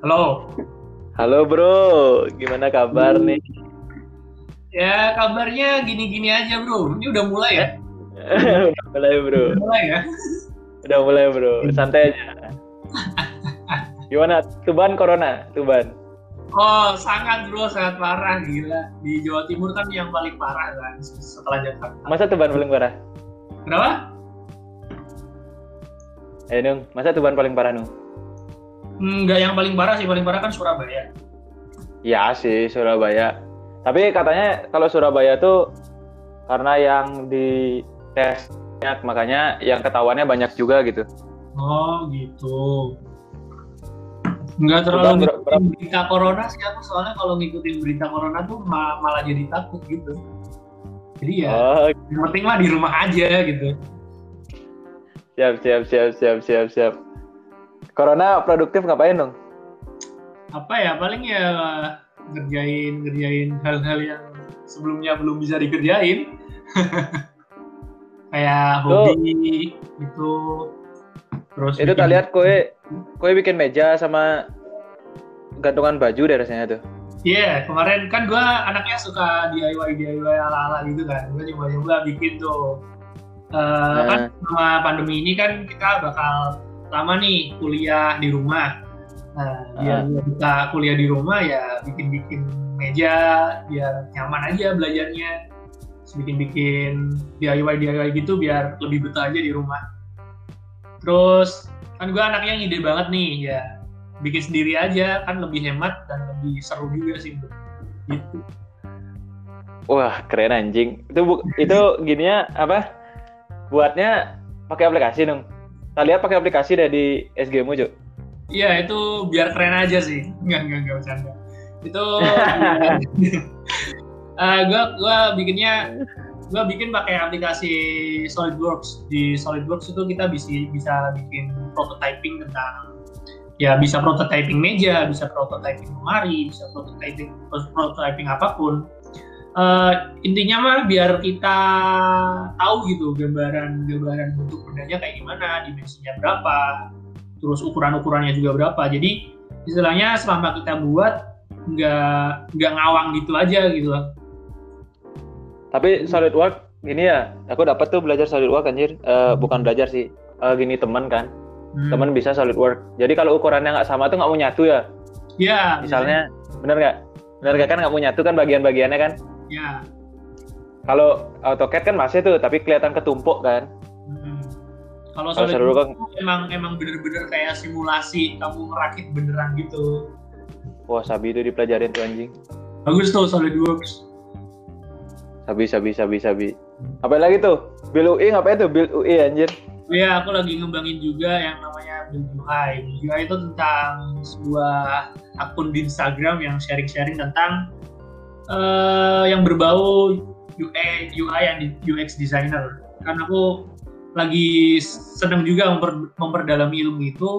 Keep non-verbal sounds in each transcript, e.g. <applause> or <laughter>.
Halo. Halo bro, gimana kabar nih? Ya kabarnya gini-gini aja bro. Ini udah mulai ya? <laughs> udah mulai bro. Udah mulai ya? Udah mulai bro, santai aja. Gimana? Tuban corona, Tuban. Oh sangat bro, sangat parah gila. Di Jawa Timur kan yang paling parah kan setelah Jakarta. Masa Tuban paling parah? Kenapa? Eh Nung, masa Tuban paling parah Nung? Enggak yang paling parah sih, paling parah kan Surabaya. Ya sih Surabaya. Tapi katanya kalau Surabaya tuh karena yang di tes makanya yang ketahuannya banyak juga gitu. Oh gitu. Enggak terlalu Ber- ber- berita corona sih aku soalnya kalau ngikutin berita corona tuh ma- malah jadi takut gitu. Jadi ya, Oh, yang penting mah di rumah aja gitu. siap siap siap siap siap siap. Corona produktif ngapain dong? Apa ya paling ya ngerjain ngerjain hal-hal yang sebelumnya belum bisa dikerjain. <laughs> Kayak Tuh. hobi itu terus Itu tak lihat kue kue bikin meja sama gantungan baju deh rasanya tuh. Iya, kemarin kan gua anaknya suka DIY DIY ala-ala gitu kan. Gua nyoba-nyoba bikin tuh. Eh, Nah. Kan sama pandemi ini kan kita bakal lama nih kuliah di rumah. Nah, biar gua bisa kuliah di rumah ya bikin-bikin meja biar nyaman aja belajarnya. Terus bikin-bikin DIY DIY gitu biar lebih betah aja di rumah. Terus kan gua anaknya ngide banget nih ya bikin sendiri aja kan lebih hemat dan lebih seru juga sih bro. gitu Wah, keren anjing. Itu bu itu gininya apa? Buatnya pakai aplikasi dong. Tak lihat pakai aplikasi deh di SGMU, Cuk. iya itu biar keren aja sih. Nggak nggak nggak bercanda. Itu <laughs> Eh, gua gua bikinnya gua bikin pakai aplikasi SolidWorks. Di SolidWorks itu kita bisa bisa bikin prototyping tentang ya bisa prototyping meja bisa prototyping lemari bisa prototyping prototyping apa pun Eh, intinya mah biar kita tahu gitu gambaran gambaran bentuk bendanya kayak gimana dimensinya berapa terus ukuran ukurannya juga berapa jadi istilahnya selama kita buat nggak nggak ngawang gitu aja gitu loh Tapi SolidWorks gini ya, aku dapat tuh belajar SolidWorks anjir. Eh, bukan belajar sih. Eh, gini teman kan. Hmm. Teman bisa SolidWorks. Jadi kalau ukurannya nggak sama tuh nggak mau nyatu ya. ya Misalnya, bener nggak? Bener nggak kan nggak mau nyatu kan bagian-bagiannya kan? Ya Kalau AutoCAD kan masih tuh, tapi kelihatan ketumpuk kan. Hmm. kalau solid kan, emang emang bener-bener kayak simulasi kamu ngerakit beneran gitu wah sabi itu dipelajarin tuh anjing. bagus tuh SolidWorks Sabi, sabi, sabi, sabi. Apa lagi tuh? Build UI ngapain tuh? Build UI anjir. Iya, aku lagi ngembangin juga yang namanya Build UI. Build UI itu tentang sebuah akun di Instagram yang sharing-sharing tentang eh, yang berbau UI, UI yang di- UX designer. Kan aku lagi seneng juga memper- memperdalami ilmu itu.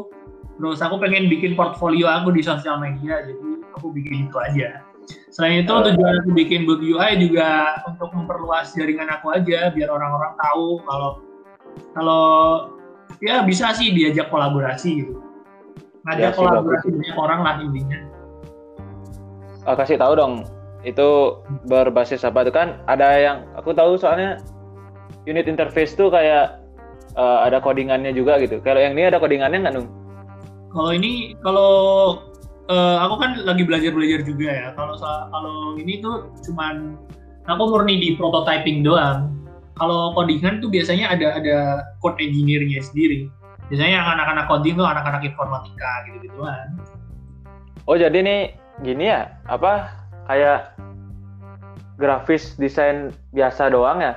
Terus aku pengen bikin portfolio aku di sosial media, jadi aku bikin itu aja. Selain itu tujuan aku bikin Build UI juga untuk memperluas jaringan aku aja, biar orang-orang tahu kalau kalau ya bisa sih diajak kolaborasi gitu Ya ngajak sih, kolaborasi banyak orang lah intinya Ah, kasih tahu dong. Itu berbasis apa tuh kan? Ada yang aku tahu soalnya unit interface tuh kayak eh, ada codingannya juga gitu. Kalau yang ini ada codingannya nggak nung? kalau ini kalau eh, aku kan lagi belajar belajar juga ya kalau kalau ini tuh cuman aku murni di prototyping doang kalau codingan tuh biasanya ada ada code engineer-nya sendiri biasanya yang anak-anak coding tuh anak-anak informatika gitu gituan Oh jadi nih gini ya? Apa kayak grafis desain biasa doang ya?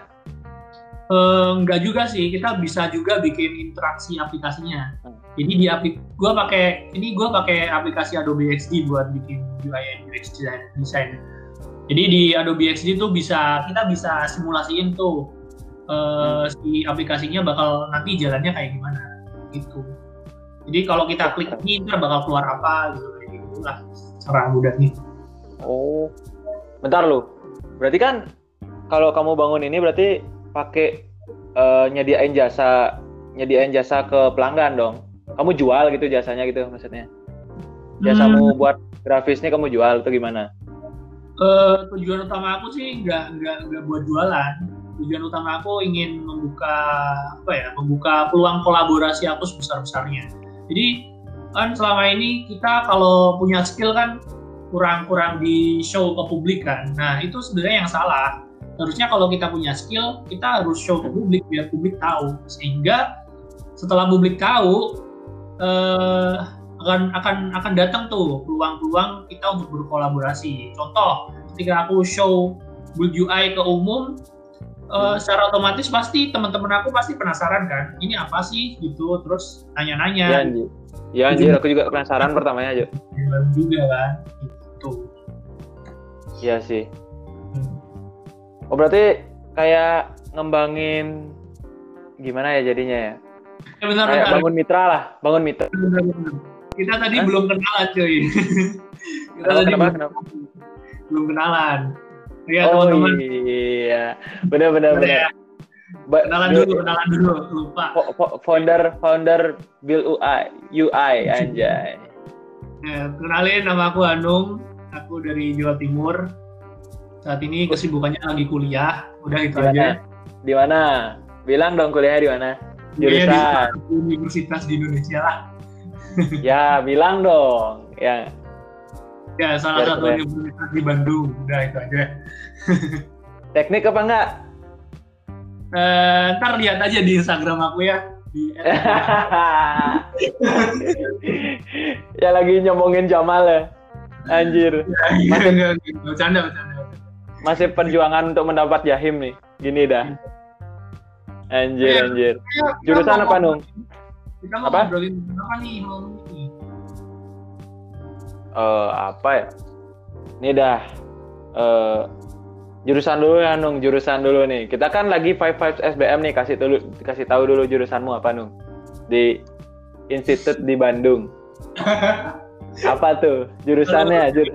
Eh, enggak juga sih, kita bisa juga bikin interaksi aplikasinya. Hmm. Jadi di aplik, gua pakai ini gua pakai aplikasi Adobe XD buat bikin UI and UX design. design. Jadi di Adobe XD tuh bisa kita bisa simulasiin tuh eh, si aplikasinya bakal nanti jalannya kayak gimana gitu. Jadi kalau kita klik ini ntar bakal keluar apa gitu kayak gitu lah cara mudahnya. Oh, bentar lu. Berarti kan kalau kamu bangun ini berarti pakai eh, nyediain jasa nyediain jasa ke pelanggan dong. Kamu jual gitu jasanya gitu maksudnya. jasamu buat grafis ini kamu jual atau gimana? Uh, tujuan utama aku sih nggak nggak nggak buat jualan. Tujuan utama aku ingin membuka apa ya, membuka peluang kolaborasi aku sebesar besarnya. Jadi kan selama ini kita kalau punya skill kan kurang-kurang di show ke publik kan. Nah itu sebenarnya yang salah. Harusnya kalau kita punya skill, kita harus show ke publik biar publik tahu. Sehingga setelah publik tahu, eh, akan akan akan datang tuh peluang-peluang kita untuk berkolaborasi. Contoh, ketika aku show build UI ke umum, uh, secara otomatis pasti teman-teman aku pasti penasaran kan, ini apa sih gitu, terus nanya-nanya. Ya anjir, ya anjir aku juga penasaran pertamanya aja. juga kan, gitu. Iya sih. Oh berarti kayak ngembangin gimana ya jadinya ya? Ya benar, kayak benar. bangun mitra lah, bangun mitra. Benar, benar kita tadi Hah? belum kenalan cuy. <laughs> kita tadi kenapa, belum, kenapa? belum kenalan. Ya, oh teman-teman. iya, benar-benar benar. Ya. kenalan dulu, kenalan dulu, lupa. Founder, founder Bill UI, UI anjay. Ya, kenalin nama aku Anung, aku dari Jawa Timur. Saat ini kesibukannya lagi kuliah, udah itu di mana? aja. Di mana? Bilang dong kuliah di mana? Jurusan. di universitas di Indonesia lah <laughs> ya bilang dong ya ya salah Biar satu universitas di Bandung udah itu aja <laughs> teknik apa enggak uh, ntar lihat aja di Instagram aku ya di <laughs> ya lagi nyomongin Jamal ya anjir <laughs> ya, iya, masih enggak, enggak. bercanda bercanda masih perjuangan untuk mendapat Yahim nih gini dah anjir ya, anjir ya, jurusan apa nung kita mau apa? ngobrolin apa nih malam ini? Uh, apa ya? Ini dah uh, jurusan dulu ya Nung, jurusan dulu nih. Kita kan lagi five five SBM nih, kasih dulu kasih tahu dulu jurusanmu apa Nung? Di Institut di Bandung. <laughs> apa tuh jurusannya? Jur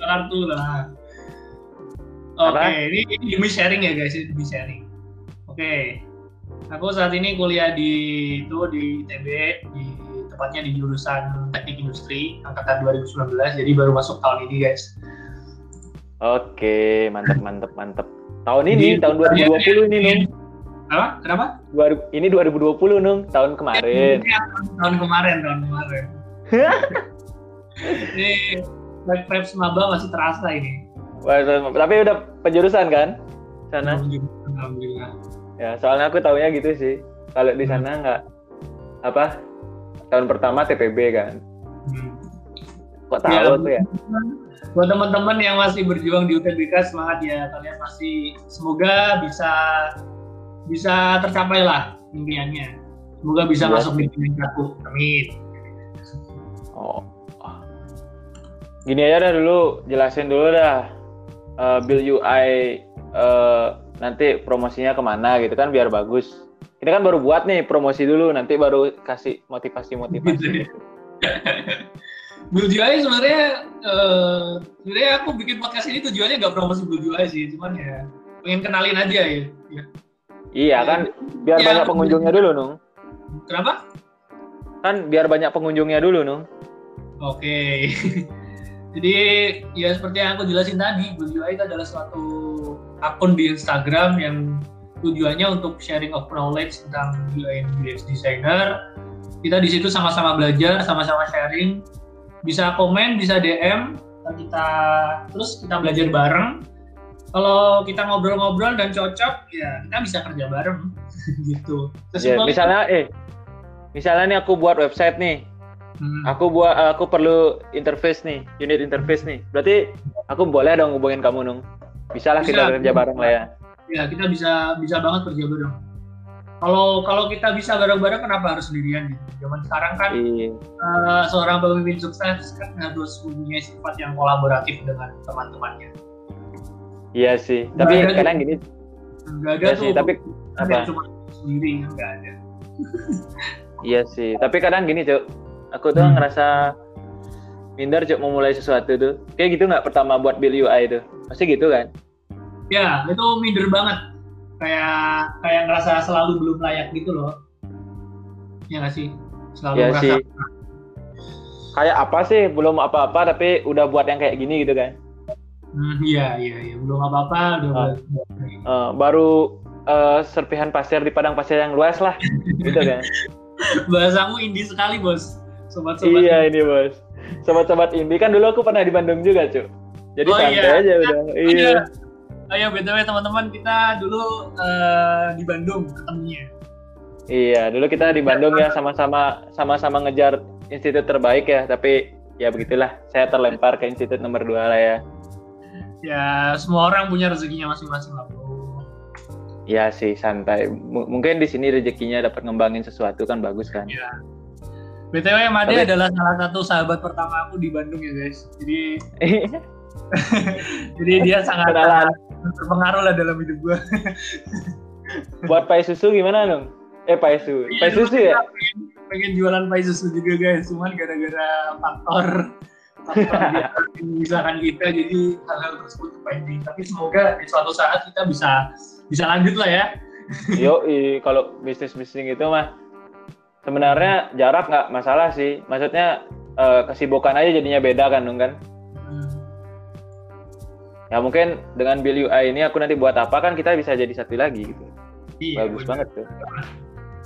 Kartu lah. Oke, okay, ini, ini demi sharing ya guys, ini demi sharing. Oke, okay. Aku saat ini kuliah di itu di ITB di tepatnya di jurusan Teknik Industri angkatan 2019 jadi baru masuk tahun ini guys. Oke, mantap mantap mantap. Tahun ini di, tahun 2020 ya, ini Nung. Apa? Kenapa? Ini 2020 Nung, tahun kemarin. Ya, tahun kemarin, tahun kemarin. <laughs> ini vibe maba masih terasa ini. Wah, tapi udah penjurusan kan? Sana. Alhamdulillah ya soalnya aku taunya gitu sih. Kalau di sana hmm. nggak apa tahun pertama TPB kan? Hmm. kok tahu ya, tuh ya? buat teman-teman yang masih berjuang di UTBK semangat ya. Kalian masih semoga bisa bisa tercapai lah impiannya. Semoga bisa ya, masuk di aku. Amin. Oh gini aja dah dulu jelasin dulu dah uh, build UI uh, nanti promosinya ke mana gitu kan biar bagus. Ini kan baru buat nih promosi dulu nanti baru kasih motivasi motivasi Blue UI sebenarnya uh, sebenarnya aku bikin podcast ini tujuannya nggak promosi Blue UI sih cuman ya pengen kenalin aja ya, ya. iya kan biar ya, banyak pengunjungnya dulu nung. kenapa? Kan biar banyak pengunjungnya dulu nung. Oke. okay. <laughs> jadi ya seperti yang aku jelasin tadi Blue UI itu adalah suatu akun di Instagram yang tujuannya untuk sharing of knowledge tentang UX designer. Kita di situ sama-sama belajar, sama-sama sharing. Bisa komen, bisa DM, kita terus kita belajar bareng. Kalau kita ngobrol-ngobrol dan cocok, ya kita bisa kerja bareng <laughs> gitu. Terus yeah, misalnya, eh, misalnya nih aku buat website nih, hmm. aku buat, aku perlu interface nih, unit interface nih. Berarti aku boleh dong hubungin kamu nung. Bisa lah kita kerja bareng lah ya. Ya kita bisa bisa banget kerja bareng. Kalau kalau kita bisa bareng-bareng kenapa harus sendirian gitu? Zaman sekarang kan iya. uh, seorang pemimpin sukses kan harus punya sifat yang kolaboratif dengan teman-temannya. Iya sih, gak tapi kadang gini. Enggak ada iya tuh. Sih, tapi apa? Cuma sendiri enggak ada. iya sih, tapi kadang gini cuk. Aku tuh hmm. ngerasa minder cuk mau mulai sesuatu tuh. Kayak gitu nggak pertama buat build UI itu? Pasti gitu kan? Ya, itu minder banget. Kayak kayak ngerasa selalu belum layak gitu loh. Ya nggak sih? Selalu ya sih. kayak apa sih belum apa-apa tapi udah buat yang kayak gini gitu kan hmm, iya iya iya belum apa-apa udah uh, uh, baru uh, serpihan pasir di padang pasir yang luas lah <laughs> gitu kan bahasamu indie sekali bos sobat-sobat iya ini bos sobat-sobat indie kan dulu aku pernah di Bandung juga cuy jadi oh, santai iya. aja udah oh, iya Ayo btw teman-teman kita dulu uh, di Bandung ketemunya. Iya, dulu kita di Bandung ya sama-sama sama-sama ngejar institut terbaik ya, tapi ya begitulah. Saya terlempar ke institut nomor dua lah ya. Ya, semua orang punya rezekinya masing-masing lah, Bro. Iya sih, santai. M mungkin di sini rezekinya dapat ngembangin sesuatu kan bagus kan. Iya. BTW Made tapi... adalah salah satu sahabat pertama aku di Bandung ya, guys. Jadi <laughs> Jadi dia sangat berpengaruh lah dalam hidup gue. Buat pai susu gimana dong? Eh pai susu, iya, pai susu ya? Pengen, pengen jualan pai susu juga guys, cuman gara-gara faktor faktor <laughs> misalkan kita jadi hal-hal tersebut pending. Tapi semoga di suatu saat kita bisa bisa lanjut lah ya. Yo, kalau bisnis bisnis itu mah sebenarnya jarak nggak masalah sih. Maksudnya uh, kesibukan aja jadinya beda kan dong kan? ya mungkin dengan Bill UI ini aku nanti buat apa kan kita bisa jadi satu lagi gitu iya, bagus bener. banget tuh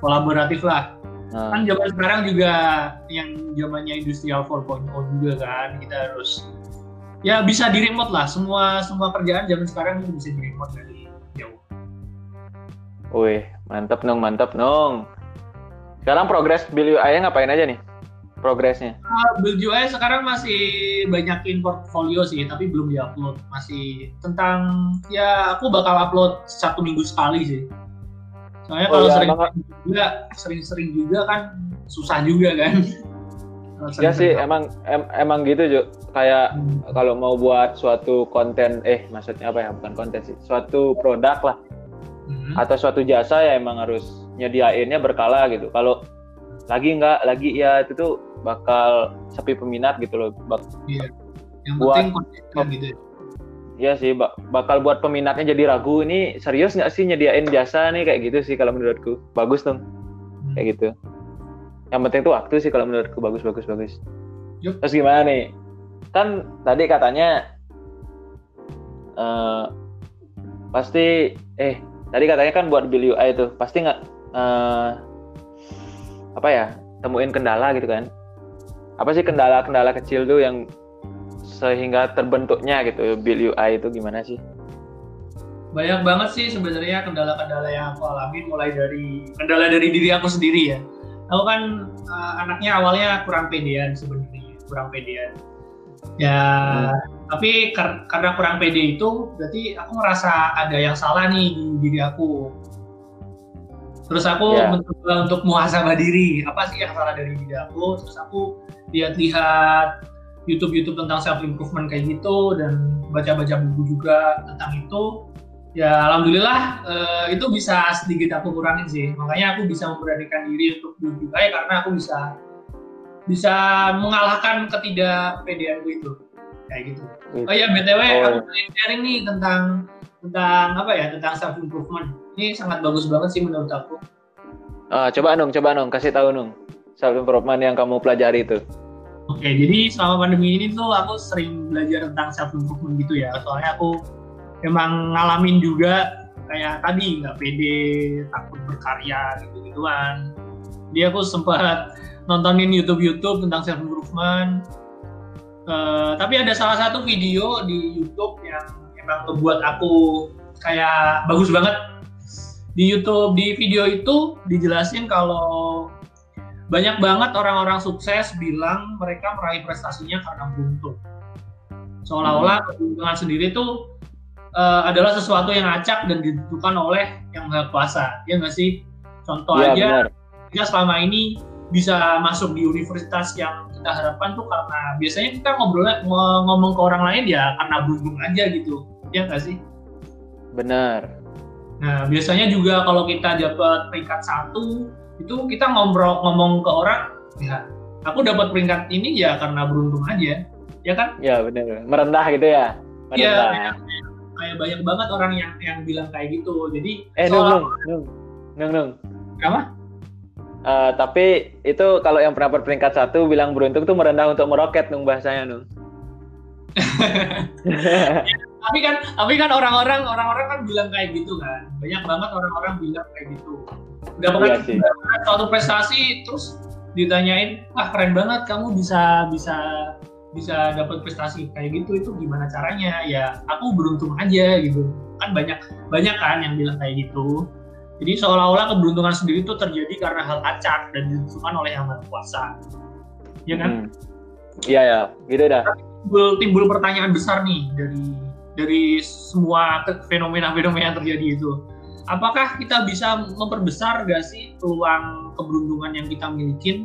kolaboratif lah nah. kan zaman sekarang juga yang zamannya industrial 4.0 juga kan kita harus ya bisa di remote lah semua semua kerjaan zaman sekarang bisa di remote dari jauh Wih, mantap nong, mantap nong. Sekarang progres Bill UI ngapain aja nih? progresnya? Uh, build UI sekarang masih banyakin portfolio sih, tapi belum diupload. Masih tentang ya aku bakal upload satu minggu sekali sih. Soalnya oh, kalau ya, sering juga sering-sering juga kan susah juga kan. <laughs> ya sih emang em, emang gitu Jo. Kayak hmm. kalau mau buat suatu konten eh maksudnya apa ya bukan konten sih, suatu produk lah. Hmm. Atau suatu jasa ya emang harus nyediainnya berkala gitu. Kalau lagi nggak lagi ya itu tuh bakal sepi peminat gitu loh bak iya. yang buat penting gitu ya. Iya sih, bak bakal buat peminatnya jadi ragu. Ini serius nggak sih nyediain jasa nih kayak gitu sih kalau menurutku. Bagus dong, hmm. kayak gitu. Yang penting tuh waktu sih kalau menurutku bagus bagus bagus. Yuk. Terus gimana nih? Kan tadi katanya uh, pasti eh tadi katanya kan buat build UI itu pasti nggak uh, apa ya temuin kendala gitu kan apa sih kendala-kendala kecil tuh yang sehingga terbentuknya gitu build UI itu gimana sih? Banyak banget sih sebenarnya kendala-kendala yang aku alami mulai dari kendala dari diri aku sendiri ya. Aku kan uh, anaknya awalnya kurang pedean sebenarnya, kurang pedean. Ya, hmm. tapi kar karena kurang pede itu berarti aku ngerasa ada yang salah nih di diri aku. Terus aku yeah. mencoba untuk muhasabah diri, apa sih yang salah dari diri aku? Terus aku lihat-lihat YouTube-YouTube tentang self improvement kayak gitu dan baca-baca buku juga tentang itu. Ya alhamdulillah uh, itu bisa sedikit aku kurangin sih. Makanya aku bisa memberanikan diri untuk juga ya karena aku bisa bisa mengalahkan ketidakpedeanku itu kayak gitu. Oh ya btw oh. aku sharing nih tentang tentang apa ya tentang self improvement ini sangat bagus banget sih menurut aku. Uh, coba Nung coba Nung kasih tahu Nung self improvement yang kamu pelajari itu. Oke jadi selama pandemi ini tuh aku sering belajar tentang self improvement gitu ya. Soalnya aku emang ngalamin juga kayak tadi nggak pede takut berkarya gitu gituan jadi aku sempat nontonin YouTube YouTube tentang self improvement. Uh, tapi ada salah satu video di YouTube yang emang ngebuat aku kayak bagus banget di YouTube di video itu dijelasin kalau banyak banget orang-orang sukses bilang mereka meraih prestasinya karena beruntung seolah-olah hmm. keberuntungan sendiri itu uh, adalah sesuatu yang acak dan ditentukan oleh yang maha kuasa. Ya nggak sih? Contoh ya, aja benar. kita selama ini bisa masuk di universitas yang kita harapkan tuh karena biasanya kita ngobrol ngomong ke orang lain ya karena beruntung aja gitu. Ya nggak sih? Benar nah biasanya juga kalau kita dapat peringkat satu itu kita ngobrol ngomong ke orang ya aku dapat peringkat ini ya karena beruntung aja. Ya kan? Ya benar merendah gitu ya? Iya kayak, kayak banyak banget orang yang yang bilang kayak gitu. Jadi eh nung nung nung. Nung apa? Uh, tapi itu kalau yang pernah peringkat satu bilang beruntung tuh merendah untuk meroket nung bahasanya nung. <laughs> tapi kan tapi kan orang-orang orang-orang kan bilang kayak gitu kan. Banyak banget orang-orang bilang kayak gitu. Udah pernah iya suatu prestasi terus ditanyain ah keren banget kamu bisa bisa bisa dapat prestasi. Kayak gitu itu gimana caranya? Ya aku beruntung aja gitu. Kan banyak banyak kan yang bilang kayak gitu. Jadi seolah-olah keberuntungan sendiri itu terjadi karena hal acak dan ditentukan oleh yang maha kuasa. Ya kan? Hmm. iya ya. Gitu dah. Timbul timbul pertanyaan besar nih dari dari semua fenomena-fenomena yang terjadi itu. Apakah kita bisa memperbesar gak sih peluang keberuntungan yang kita miliki?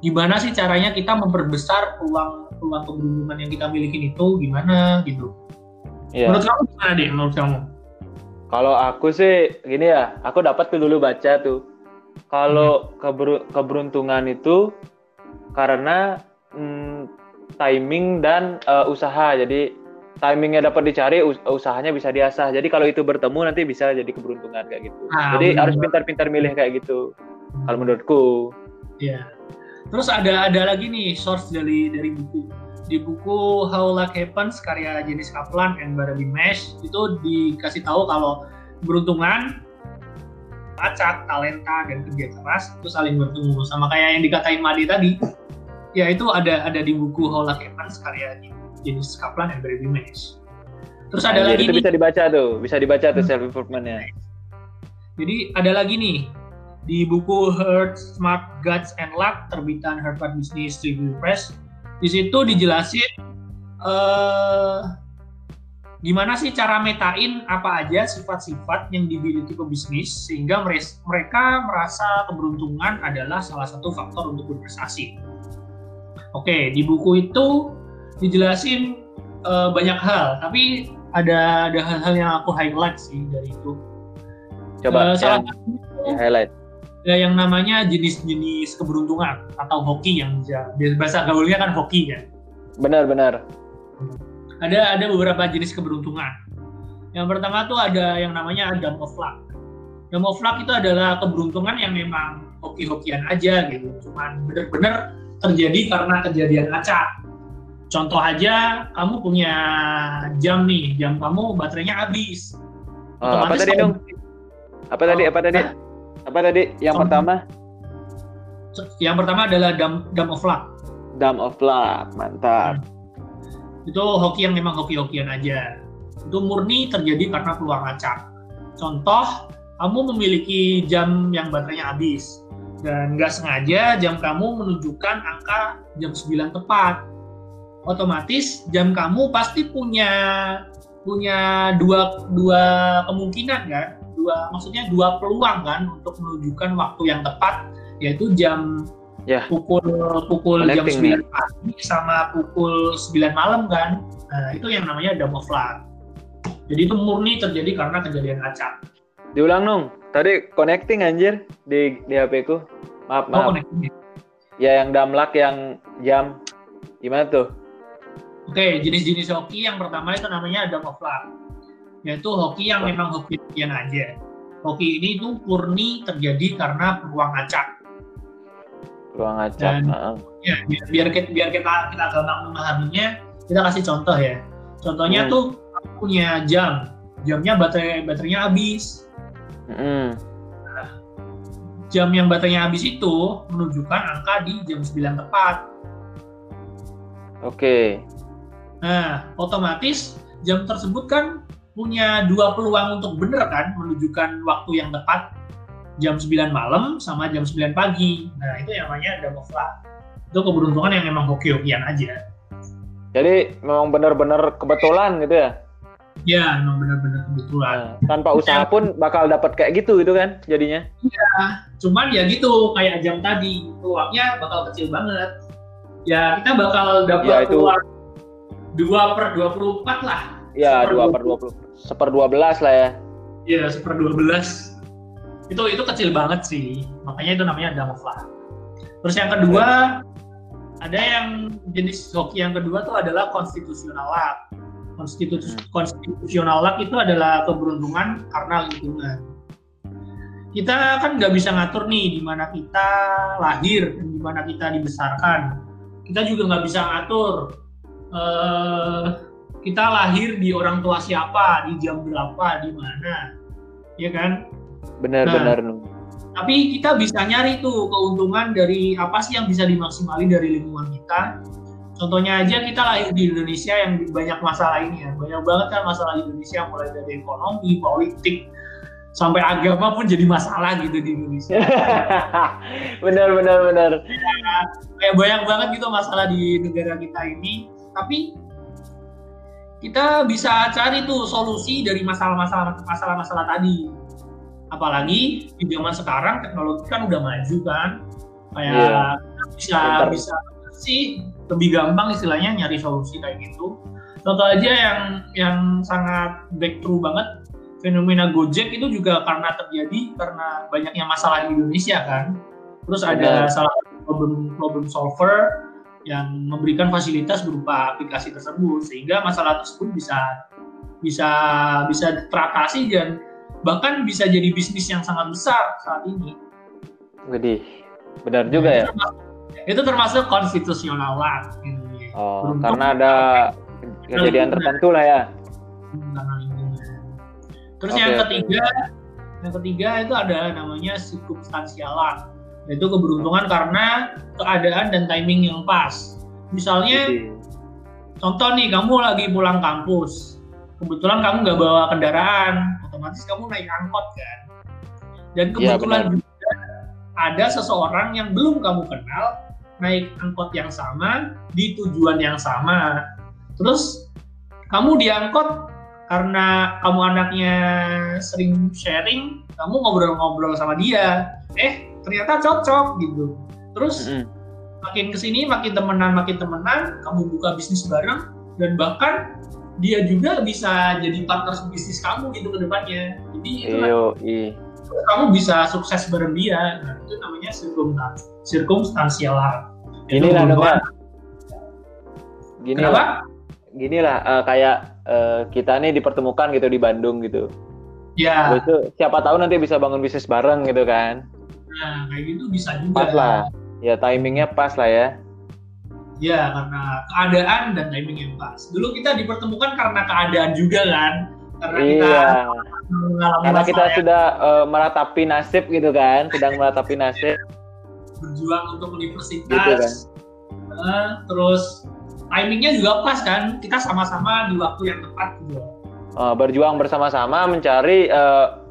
Gimana sih caranya kita memperbesar peluang peluang keberuntungan yang kita miliki itu? Gimana gitu? Yeah. menurut kamu gimana deh menurut kamu? Kalau aku sih gini ya aku dapat tuh dulu baca tuh. Kalau hmm. keber, keberuntungan itu karena hmm, timing dan uh, usaha. Jadi timingnya dapat dicari usahanya bisa diasah. Jadi kalau itu bertemu nanti bisa jadi keberuntungan kayak gitu. Nah, jadi bener. harus pintar-pintar milih kayak gitu kalau menurutku. Ya terus ada ada lagi nih source dari dari buku. Di buku How Luck Happens karya Jenis Kaplan and Barnaby Mesh itu dikasih tahu kalau beruntungan acak, talenta dan kerja keras itu saling bertemu. Sama kayak yang dikatain Madi tadi. Ya itu ada ada di buku How Luck Happens karya jenis Kaplan and Barry Mesh. Terus ada nah, lagi itu nih, bisa dibaca tuh, bisa dibaca tuh hmm. self improvementnya. Jadi ada lagi nih di buku Heart Smart Guts and Luck terbitan Harvard Business Review Press. Di situ dijelasin uh, gimana sih cara metain apa aja sifat-sifat yang dimiliki pebisnis sehingga mereka merasa keberuntungan adalah salah satu faktor untuk berprestasi. Oke, di buku itu dijelasin uh, banyak hal, tapi ada ada hal-hal yang aku highlight sih dari itu. Coba uh, salah satu highlight. Ya, yang namanya jenis-jenis keberuntungan atau hoki yang bisa bahasa gaulnya kan hoki kan. Benar benar. Ada ada beberapa jenis keberuntungan. Yang pertama tuh ada yang namanya Adam of Luck. Adam of Luck itu adalah keberuntungan yang memang hoki-hokian aja gitu. Cuman bener-bener terjadi karena kejadian acak Contoh aja, kamu punya jam nih, jam kamu baterainya habis. Oh, apa tadi dong? Apa tadi? Apa tadi? Nah, apa tadi? Yang pertama? Yang pertama adalah dam dam of luck. Dam of luck, mantap. Hmm. Itu hoki yang memang hoki-hokian aja. Itu murni terjadi karena peluang acak. Contoh, kamu memiliki jam yang baterainya habis dan nggak sengaja jam kamu menunjukkan angka jam 9 tepat otomatis jam kamu pasti punya punya dua dua kemungkinan kan? Dua maksudnya dua peluang kan? Untuk menunjukkan waktu yang tepat yaitu jam ya. pukul pukul jam 9 ya. pagi sama pukul 9 malam kan? Nah itu yang namanya jam of luck jadi itu murni terjadi karena kejadian acak. Diulang dong tadi connecting anjir di di HP ku. Maaf oh, maaf. oh, ya? Yang damlak yang jam. Gimana tuh Oke, jenis-jenis hoki yang pertama itu namanya ada Luck. Yaitu hoki yang memang hoki yang aja. Hoki ini itu murni terjadi karena peluang acak. Peluang acak. Dan, ya, biar, biar kita biar kita kita gampang memahaminya, kita kasih contoh ya. Contohnya hmm. tuh punya jam, jamnya baterai baterainya habis. Hmm. Nah, jam yang baterainya habis itu menunjukkan angka di jam 9 tepat. Oke. Okay. Nah, otomatis jam tersebut kan punya dua peluang untuk benar kan menunjukkan waktu yang tepat jam 9 malam sama jam 9 pagi. Nah, itu yang namanya damofla. Itu keberuntungan yang memang hoki-hokian aja. Jadi memang benar-benar kebetulan gitu ya? Ya, memang benar-benar kebetulan. Nah, tanpa usaha pun bakal dapat kayak gitu gitu kan jadinya? Iya, cuman ya gitu kayak jam tadi peluangnya bakal kecil banget. Ya kita bakal dapat ya, itu... peluang dua per dua puluh empat lah. Iya dua per dua puluh, seper dua belas lah ya. Iya seper dua belas. Itu itu kecil banget sih, makanya itu namanya damofla. Terus yang kedua ada yang jenis hoki yang kedua tuh adalah konstitusional luck. Konstitus, hmm. konstitusional luck itu adalah keberuntungan karena lingkungan. kita kan nggak bisa ngatur nih di mana kita lahir dan di mana kita dibesarkan. Kita juga nggak bisa ngatur uh, kita lahir di orang tua siapa, di jam berapa, di mana, ya kan? Benar-benar. Nah, tapi kita bisa nyari tuh keuntungan dari apa sih yang bisa dimaksimali dari lingkungan kita. Contohnya aja kita lahir di Indonesia yang banyak masalah ini ya, banyak banget kan masalah di Indonesia mulai dari ekonomi, politik, sampai agama pun jadi masalah gitu di Indonesia. <laughs> benar benar benar. Ya, kayak banyak banget gitu masalah di negara kita ini. Tapi kita bisa cari tuh solusi dari masalah-masalah masalah-masalah tadi. Apalagi di zaman sekarang teknologi kan udah maju kan, kayak yeah. bisa Bentar. bisa sih lebih gampang istilahnya nyari solusi kayak gitu. Contoh aja yang yang sangat breakthrough banget fenomena Gojek itu juga karena terjadi karena banyaknya masalah di Indonesia kan. Terus ada salah satu problem problem solver yang memberikan fasilitas berupa aplikasi tersebut sehingga masalah tersebut bisa bisa bisa teratasi dan bahkan bisa jadi bisnis yang sangat besar saat ini. Jadi benar juga ya. Itu termasuk konstitusional lah. Oh, karena ada kejadian tertentu lah ya. Karena Terus okay, yang ketiga, okay. yang ketiga itu ada namanya substansialan, yaitu keberuntungan karena keadaan dan timing yang pas. Misalnya, okay. contoh nih kamu lagi pulang kampus, kebetulan kamu nggak bawa kendaraan, otomatis kamu naik angkot kan. Dan iya, kebetulan ya, juga ada seseorang yang belum kamu kenal naik angkot yang sama di tujuan yang sama. Terus kamu diangkot karena kamu anaknya sering sharing, kamu ngobrol-ngobrol sama dia, eh ternyata cocok gitu. Terus mm -hmm. makin ke sini makin temenan makin temenan, kamu buka bisnis bareng dan bahkan dia juga bisa jadi partner bisnis kamu gitu ke depannya. Jadi itu iya. kamu bisa sukses bareng dia. Nah, itu namanya circumstansial. Ini lah dong Gini Kenapa? Gini lah uh, kayak uh, kita nih dipertemukan gitu di Bandung gitu. Ya. Itu siapa tahu nanti bisa bangun bisnis bareng gitu kan. Nah, kayak gitu bisa juga. Pas lah. Ya timingnya pas lah ya. Ya, karena keadaan dan timing yang pas. Dulu kita dipertemukan karena keadaan juga kan. Karena iya. kita karena kita ya. sudah uh, meratapi nasib gitu kan, sedang meratapi nasib. Berjuang untuk universitas. Gitu kan. Uh, terus timingnya juga pas kan kita sama-sama di waktu yang tepat gitu uh, berjuang bersama-sama mencari uh,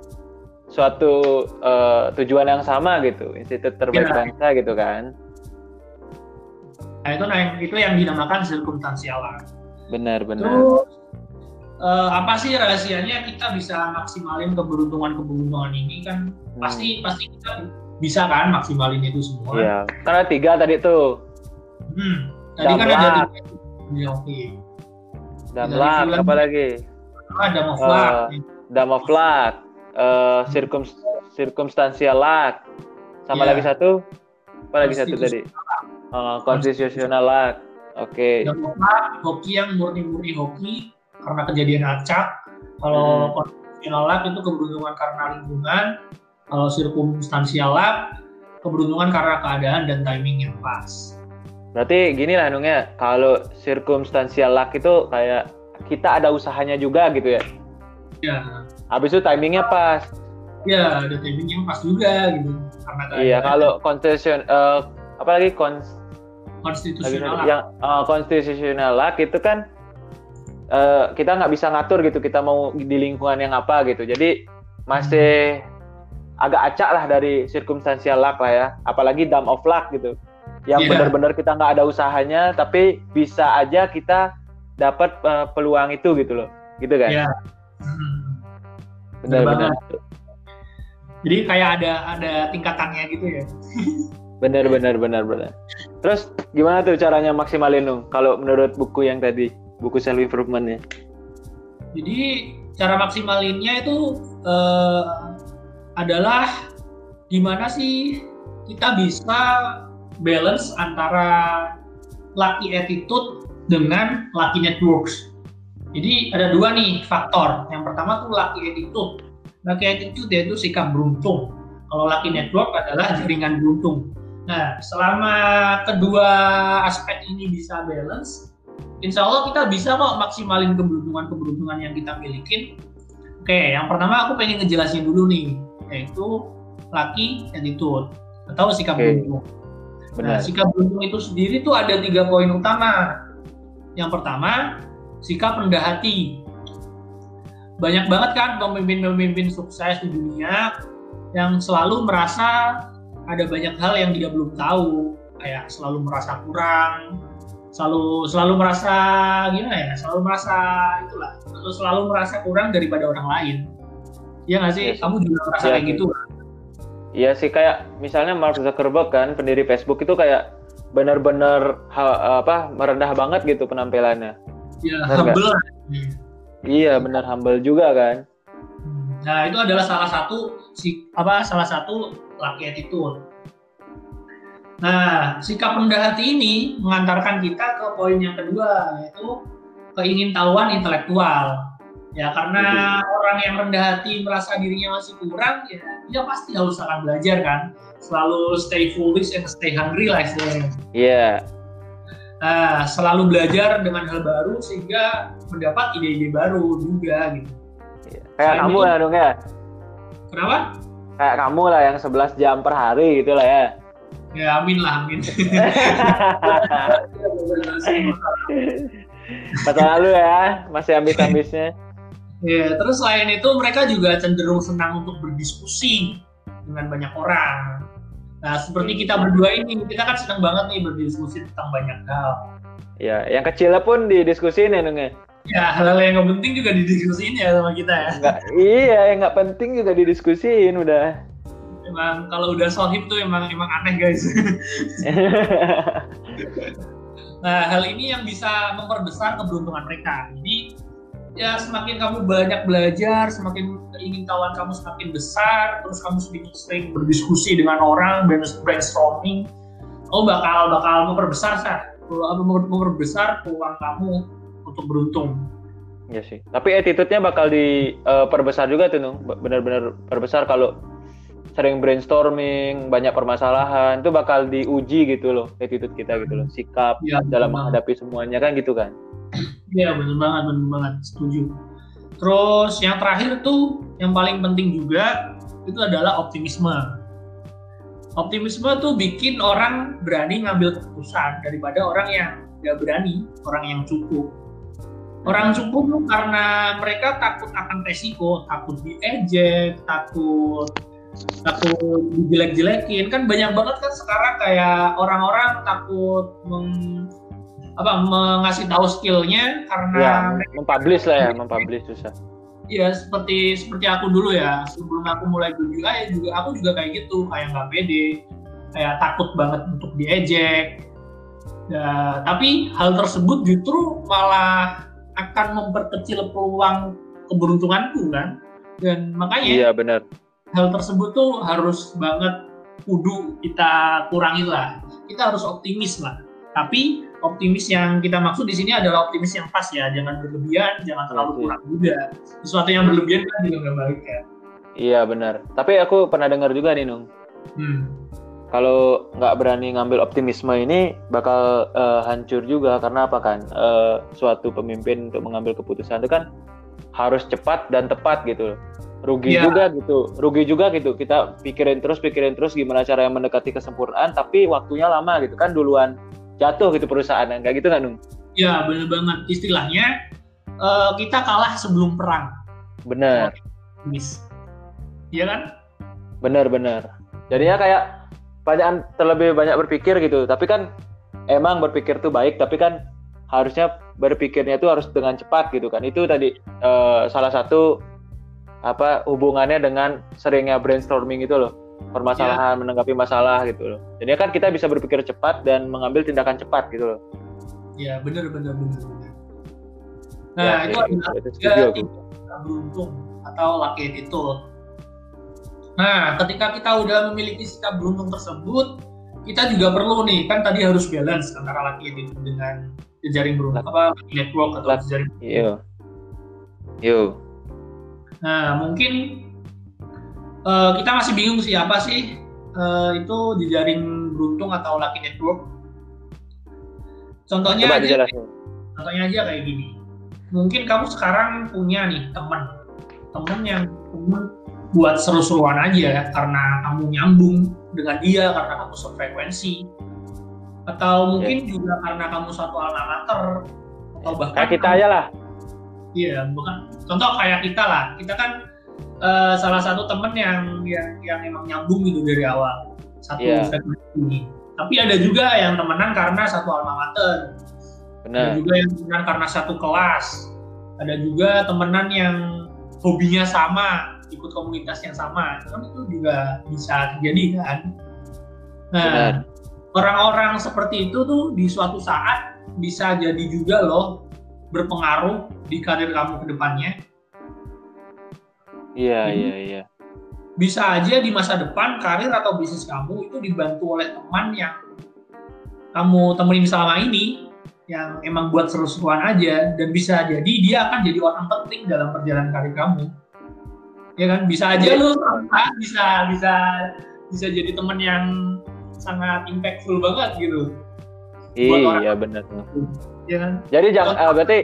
suatu uh, tujuan yang sama gitu institut terbaik ya. bangsa gitu kan nah itu nah itu yang dinamakan sirkumstansial benar benar terus uh, apa sih rahasianya kita bisa maksimalin keberuntungan keberuntungan ini kan hmm. pasti pasti kita bisa kan maksimalin itu semua iya karena tiga tadi tuh hmm Tadi kan ada tiga hoki. Damlak, apa lagi? Ah, Damoflak. Uh, Damoflak. Uh, circum. Sama yeah. lagi satu? Apa lagi satu tadi? Uh, konstitusional luck. Oke. Okay. Hoki yang murni-murni hoki karena kejadian acak. Kalau hmm. konstitusional luck itu keberuntungan karena lingkungan. Kalau circumstantial luck, keberuntungan karena keadaan dan timing yang pas. Berarti gini lah Nungnya, kalau circumstantial luck itu kayak kita ada usahanya juga gitu ya? Iya. Habis itu timingnya pas. Iya, ada timingnya pas juga gitu. Karena iya, kalau konstitusi uh, apalagi kons konstitusional yang uh, konstitusional luck itu kan uh, kita nggak bisa ngatur gitu kita mau di lingkungan yang apa gitu. Jadi masih hmm. agak acak lah dari circumstantial luck lah ya. Apalagi dumb of luck gitu yang yeah. benar-benar kita nggak ada usahanya tapi bisa aja kita dapat uh, peluang itu gitu loh gitu kan yeah. Benar-benar jadi kayak ada ada tingkatannya gitu ya? Benar benar benar benar. Terus gimana tuh caranya maksimalin dong kalau menurut buku yang tadi buku self improvementnya jadi cara maksimalinnya itu uh, adalah gimana sih kita bisa balance antara lucky attitude dengan lucky networks. Jadi ada dua nih faktor. Yang pertama tuh lucky attitude. Lucky attitude yaitu sikap beruntung. Kalau lucky network adalah jaringan beruntung. Nah, selama kedua aspek ini bisa balance, insya Allah kita bisa kok maksimalin keberuntungan-keberuntungan yang kita miliki. Oke, yang pertama aku pengen ngejelasin dulu nih, yaitu lucky attitude atau sikap okay. beruntung. Nah, sikap beruntung itu sendiri tuh ada tiga poin utama. Yang pertama, sikap rendah hati. Banyak banget kan pemimpin-pemimpin sukses di dunia yang selalu merasa ada banyak hal yang dia belum tahu, kayak selalu merasa kurang, selalu selalu merasa gimana ya selalu merasa itulah selalu merasa kurang daripada orang lain Iya nggak sih? Ya, Kamu juga merasa ya, kayak gitu Iya sih kayak misalnya Mark Zuckerberg kan pendiri Facebook itu kayak benar-benar apa merendah banget gitu penampilannya. Iya humble. Iya benar humble juga kan. Nah itu adalah salah satu si apa salah satu laki attitude Nah, sikap rendah hati ini mengantarkan kita ke poin yang kedua, yaitu keingintahuan intelektual. Ya, karena hmm. orang yang rendah hati merasa dirinya masih kurang, ya dia pasti harus akan belajar kan. Selalu stay foolish and stay hungry lah istilahnya. Iya. Yeah. Nah, selalu belajar dengan hal baru sehingga mendapat ide-ide baru juga gitu. Yeah. Kayak kamu lah dong ya. Kenapa? Kayak kamu lah yang 11 jam per hari gitu lah ya. Ya amin lah amin. <laughs> Masa lalu ya, masih ambis-ambisnya. Ya, terus selain itu mereka juga cenderung senang untuk berdiskusi dengan banyak orang. Nah, seperti kita berdua ini, kita kan senang banget nih berdiskusi tentang banyak hal. Ya, yang kecilnya pun didiskusiin ya, Nung ya? Ya, hal-hal yang nggak penting juga didiskusiin ya sama kita ya. Nggak, iya, yang nggak penting juga didiskusiin udah emang kalau udah sohib tuh emang emang aneh guys. <laughs> nah hal ini yang bisa memperbesar keberuntungan mereka. Jadi ya semakin kamu banyak belajar, semakin keingintahuan kamu semakin besar, terus kamu sering, sering berdiskusi dengan orang, brainstorming, oh bakal bakal memperbesar sah, memperbesar peluang kamu untuk beruntung. Iya sih. Tapi attitude-nya bakal diperbesar uh, juga tuh, Nung. Benar-benar perbesar kalau sering brainstorming, banyak permasalahan, itu bakal diuji gitu loh, attitude kita gitu loh, sikap ya, dalam menghadapi semuanya kan gitu kan. Iya benar banget, benar banget, setuju. Terus yang terakhir tuh, yang paling penting juga itu adalah optimisme. Optimisme tuh bikin orang berani ngambil keputusan daripada orang yang gak berani, orang yang cukup. Orang cukup tuh karena mereka takut akan resiko, takut diejek, takut takut dijelek-jelekin kan banyak banget kan sekarang kayak orang-orang takut meng, apa mengasih tahu skillnya karena ya, mempublish lah ya mempublish susah. Iya seperti seperti aku dulu ya. Sebelum aku mulai berjuang ya juga aku juga kayak gitu. Kayak nggak pede. Kayak takut banget untuk diejek. Ya, tapi hal tersebut justru malah akan memperkecil peluang keberuntunganku kan? Dan makanya iya benar. hal tersebut tuh harus banget kudu kita kurangi lah. Kita harus optimis lah. Tapi optimis yang kita maksud di sini adalah optimis yang pas ya, jangan berlebihan, jangan terlalu kurang juga. Sesuatu yang berlebihan kan juga nggak baik ya. Iya benar. Tapi aku pernah dengar juga nih Nung. Hmm. Kalau nggak berani ngambil optimisme ini bakal uh, hancur juga karena apa kan? Uh, suatu pemimpin untuk mengambil keputusan itu kan harus cepat dan tepat gitu rugi yeah. juga gitu rugi juga gitu kita pikirin terus pikirin terus gimana cara yang mendekati kesempurnaan tapi waktunya lama gitu kan duluan jatuh gitu perusahaan kayak gitu nggak nung? Ya bener banget. Istilahnya uh, kita kalah sebelum perang. Bener. Mis iya kan? Bener bener. Jadinya kayak banyak terlebih banyak berpikir gitu. Tapi kan emang berpikir tuh baik tapi kan harusnya berpikirnya itu harus dengan cepat gitu kan. Itu tadi uh, salah satu apa hubungannya dengan seringnya brainstorming itu loh permasalahan yeah. menanggapi masalah gitu loh. Jadi kan kita bisa berpikir cepat dan mengambil tindakan cepat gitu loh. Ya benar benar benar nah ya, itu adalah tiga beruntung atau lucky itu. Nah ketika kita udah memiliki sikap beruntung tersebut kita juga perlu nih kan tadi harus balance antara lucky itu dengan jejaring beruntung apa network atau jejaring iya. Yo Nah, mungkin uh, kita masih bingung sih apa sih uh, itu jejaring beruntung atau lucky network. Contohnya Coba aja, contohnya aja kayak gini. Mungkin kamu sekarang punya nih teman, teman yang temen buat seru-seruan aja karena kamu nyambung dengan dia karena kamu sefrekuensi. Atau mungkin yeah. juga karena kamu satu alma mater atau bahkan kayak kita aja lah. Iya bukan. Contoh kayak kita lah. Kita kan uh, salah satu temen yang yang yang emang nyambung gitu dari awal. Satu yeah. frekuensi tapi ada juga yang temenan karena satu alma mater Benar. ada juga yang temenan karena satu kelas. Ada juga temenan yang hobinya sama ikut komunitas yang sama. Kan itu juga bisa terjadi kan nah orang-orang seperti itu tuh di suatu saat bisa jadi juga loh berpengaruh di karir kamu ke depannya iya iya iya. bisa aja di masa depan karir atau bisnis kamu itu dibantu oleh teman yang kamu temenin selama ini yang emang buat seru-seruan aja dan bisa jadi dia akan jadi orang penting dalam perjalanan karir kamu. Ya kan? Bisa aja lu bisa bisa bisa jadi temen yang sangat impactful banget gitu. Iya benar ya kan? Jadi jangan uh, berarti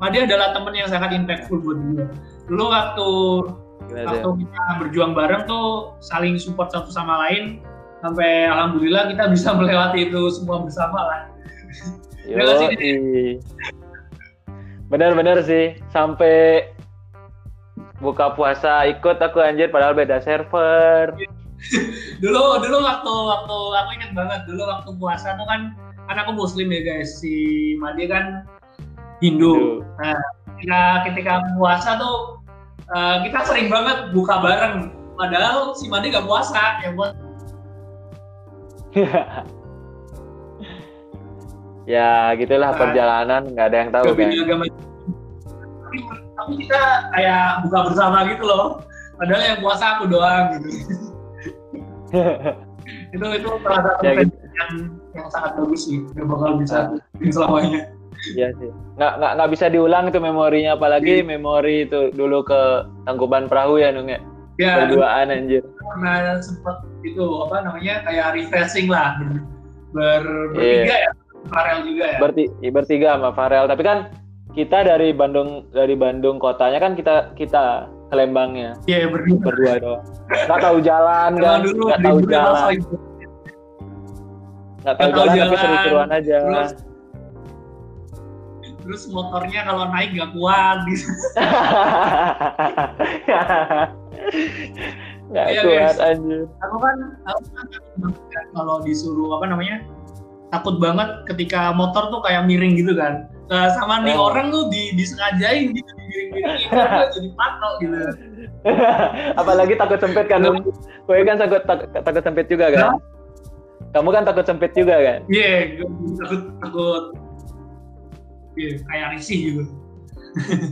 Madi adalah temen yang sangat impactful buat gue dulu waktu Gimana waktu ya? kita berjuang bareng tuh saling support satu sama lain sampai alhamdulillah kita bisa <laughs> melewati itu semua bersama lah. Yo, bener-bener sih sampai buka puasa ikut aku anjir padahal beda server. <laughs> Dulu dulu waktu waktu aku ingat banget dulu waktu puasa tuh kan kan aku muslim ya guys si Madi kan Hindu, nah ketika ketika puasa tuh uh, kita sering banget buka bareng. Padahal si Madi gak puasa. Yang buat <laughs> ya gitulah nah, perjalanan nggak ada yang tahu kan agama tapi kita kayak buka bersama gitu loh. Padahal yang puasa aku doang gitu. <laughs> Itu itu salah satu ya, gitu. yang yang sangat bagus sih gak bakal bisa nah. selamanya Iya sih. Nggak, nggak, nggak bisa diulang itu memorinya, apalagi yeah. memori itu dulu ke Tangkuban Perahu ya, Nung ya? Ya, Berduaan anjir. Karena sempat itu, apa namanya, kayak refreshing lah. Ber, ber, bertiga yeah. ya, Farel juga ya? Berti, bertiga sama Farel, tapi kan kita dari Bandung dari Bandung kotanya kan kita kita ke Lembangnya. Iya yeah, berdua. Berdua doang. Gak tahu jalan kan? Gak tahu jalan. Gak tahu jalan, jalan tapi seru-seruan aja. Terus, terus motornya kalau naik gak kuat gitu. <laughs> gak ya, kuat guys. anjir. Aku kan, aku kan kalau disuruh apa namanya takut banget ketika motor tuh kayak miring gitu kan Nah, sama nih oh. orang tuh di disengajain gitu miring-miringin <laughs> jadi patok gitu. <laughs> Apalagi takut sempit kan. Kowe kan takut takut, takut sempit juga kan? Nah? Kamu kan takut sempit juga kan? Iya, yeah, takut takut yeah, kayak risih gitu.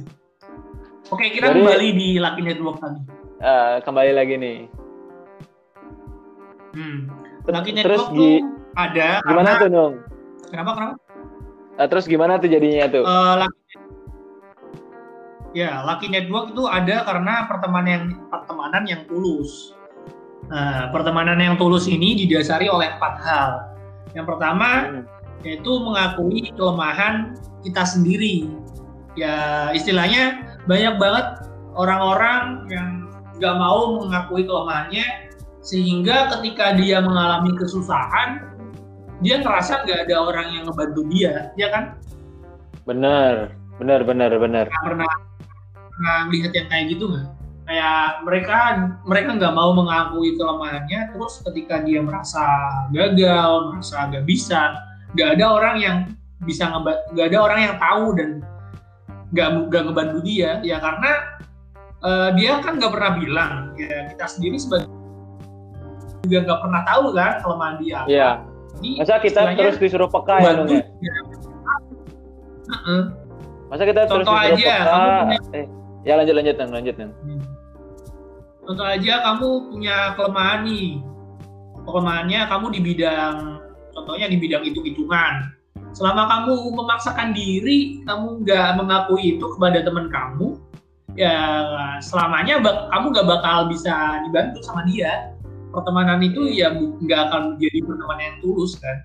<laughs> Oke, kita Jadi, kembali di Lucky Network tadi. Uh, kembali lagi nih. Hmm. Lucky Network Terus, tuh ada gimana karena... tuh, Nung? Kenapa, kenapa? Nah, terus gimana tuh jadinya tuh? Uh, lucky, ya, Lucky Network itu ada karena pertemanan yang pertemanan yang tulus. Nah, pertemanan yang tulus ini didasari oleh empat hal. Yang pertama hmm. yaitu mengakui kelemahan kita sendiri. Ya, istilahnya banyak banget orang-orang yang nggak mau mengakui kelemahannya sehingga ketika dia mengalami kesusahan dia ngerasa nggak ada orang yang ngebantu dia, ya kan? Benar, benar, benar, benar. Pernah pernah lihat yang kayak gitu nggak? Kayak mereka mereka nggak mau mengakui kelemahannya, terus ketika dia merasa gagal, merasa nggak bisa, nggak ada orang yang bisa nggak ada orang yang tahu dan nggak nggak ngebantu dia, ya karena uh, dia kan nggak pernah bilang, ya kita sendiri sebagai juga nggak pernah tahu kan kelemahan dia. Iya. Masa kita terus disuruh peka ya ya? Masa kita terus disuruh aja, peka? Punya... Eh, ya lanjut lanjut nang lanjut nang. Hmm. Contoh aja kamu punya kelemahan nih. Kelemahannya kamu di bidang contohnya di bidang hitung-hitungan. Selama kamu memaksakan diri, kamu nggak mengakui itu kepada teman kamu, ya selamanya bak kamu nggak bakal bisa dibantu sama dia. Pertemanan itu ya nggak akan menjadi pertemanan yang tulus kan.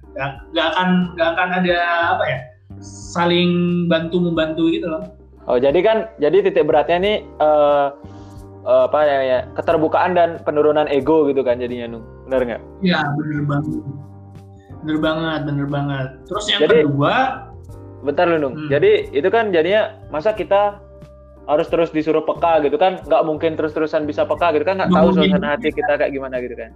Nggak akan nggak akan ada apa ya saling bantu membantu gitu loh. Oh jadi kan jadi titik beratnya nih uh, uh, apa ya, ya keterbukaan dan penurunan ego gitu kan jadinya nung. Benar nggak? Ya bener banget bener banget bener banget. Terus yang jadi, kedua bentar lu nung. Hmm. jadi itu kan jadinya masa kita harus terus disuruh peka gitu kan? Nggak mungkin terus-terusan bisa peka gitu kan? Nggak tahu suasana hati kita kayak gimana gitu kan?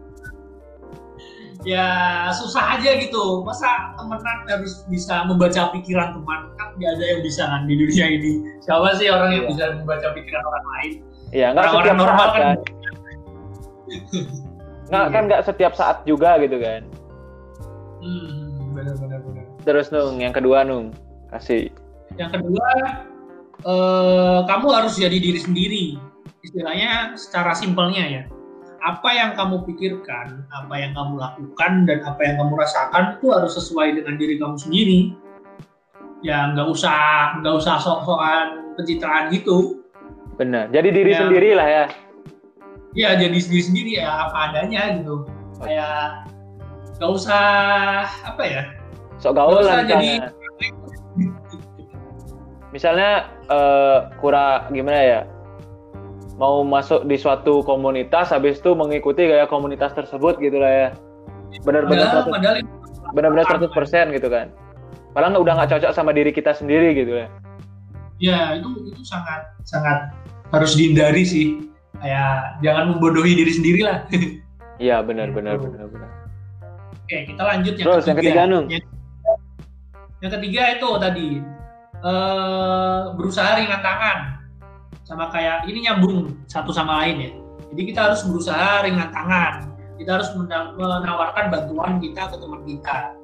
Ya susah aja gitu. Masa temenan harus bisa membaca pikiran teman? Kan nggak ada yang bisa kan di dunia ini. Siapa sih orang yang ya. bisa membaca pikiran orang lain? Iya nggak setiap normal saat, kan, kan. nggak kan nggak setiap saat juga gitu kan hmm, benar benar benar terus nung yang kedua nung kasih yang kedua eh, kamu harus jadi diri sendiri. Istilahnya secara simpelnya ya. Apa yang kamu pikirkan, apa yang kamu lakukan, dan apa yang kamu rasakan itu harus sesuai dengan diri kamu sendiri. Ya nggak usah nggak usah sok-sokan pencitraan gitu. Benar. Jadi diri ya, sendiri lah ya. Iya jadi diri sendiri ya apa adanya gitu. Kayak nggak usah apa ya? Sok gaul lah. Jadi misalnya. Uh, kurang gimana ya? Mau masuk di suatu komunitas habis itu mengikuti gaya komunitas tersebut gitu lah ya. Benar-benar benar-benar 100 persen gitu kan. Malah udah nggak cocok sama diri kita sendiri gitu ya. Ya itu itu sangat sangat harus dihindari sih. Kayak jangan membodohi diri sendiri lah iya benar benar gitu. benar benar oke kita lanjut yang Terus, ketiga yang ketiga. Nung. Yang, yang ketiga itu tadi uh, berusaha ringan tangan. Sama kayak ini nyambung satu sama lain ya. Jadi kita harus berusaha ringan tangan. Kita harus menawarkan bantuan kita ke teman kita.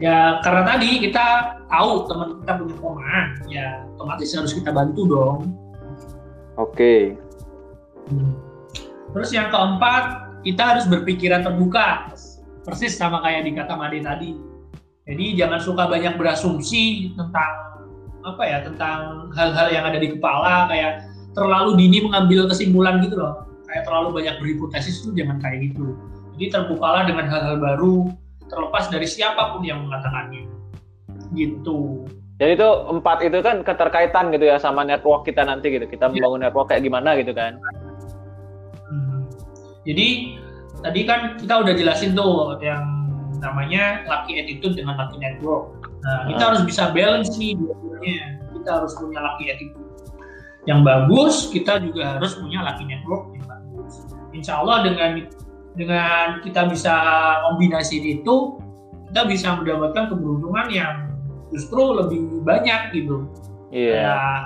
Ya karena tadi kita tahu teman kita punya kelemahan ya otomatis harus kita bantu dong. Oke. Okay. hmm. terus yang keempat kita harus berpikiran terbuka persis sama kayak di kata Made tadi jadi jangan suka banyak berasumsi tentang apa ya tentang hal-hal yang ada di kepala kayak terlalu dini mengambil kesimpulan gitu loh. Kayak terlalu banyak berhipotesis itu jangan kayak gitu. Jadi terbukalah dengan hal-hal baru terlepas dari siapa pun yang mengatakannya. Gitu. Jadi itu empat itu kan keterkaitan gitu ya sama network kita nanti gitu. Kita ya. membangun network kayak gimana gitu kan. Hmm. jadi tadi kan kita udah jelasin tuh yang namanya lucky attitude dengan lucky network Nah, kita harus bisa balance nih dua-duanya. Kita harus punya laki attitude yang bagus, kita juga harus punya laki network yang bagus. Insya Allah dengan dengan kita bisa kombinasi itu, kita bisa mendapatkan keberuntungan yang justru lebih banyak gitu. Iya. Yeah.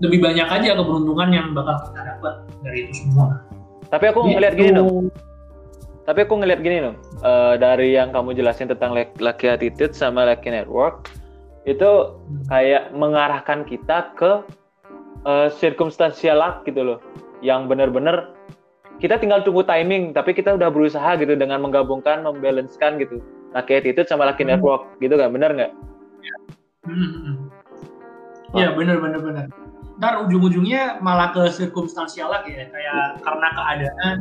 Lebih banyak aja keberuntungan yang bakal kita dapat dari itu semua. Tapi aku gitu. ngeliat gini dong tapi aku ngeliat gini loh uh, dari yang kamu jelasin tentang lucky attitude sama lucky network itu kayak mengarahkan kita ke uh, circumstantial luck gitu loh yang benar-benar kita tinggal tunggu timing tapi kita udah berusaha gitu dengan menggabungkan membalancekan gitu lucky attitude sama lucky hmm. network gitu kan benar nggak? Hmm. Ya benar benar benar. Ntar ujung-ujungnya malah ke circumstantial luck ya kayak karena keadaan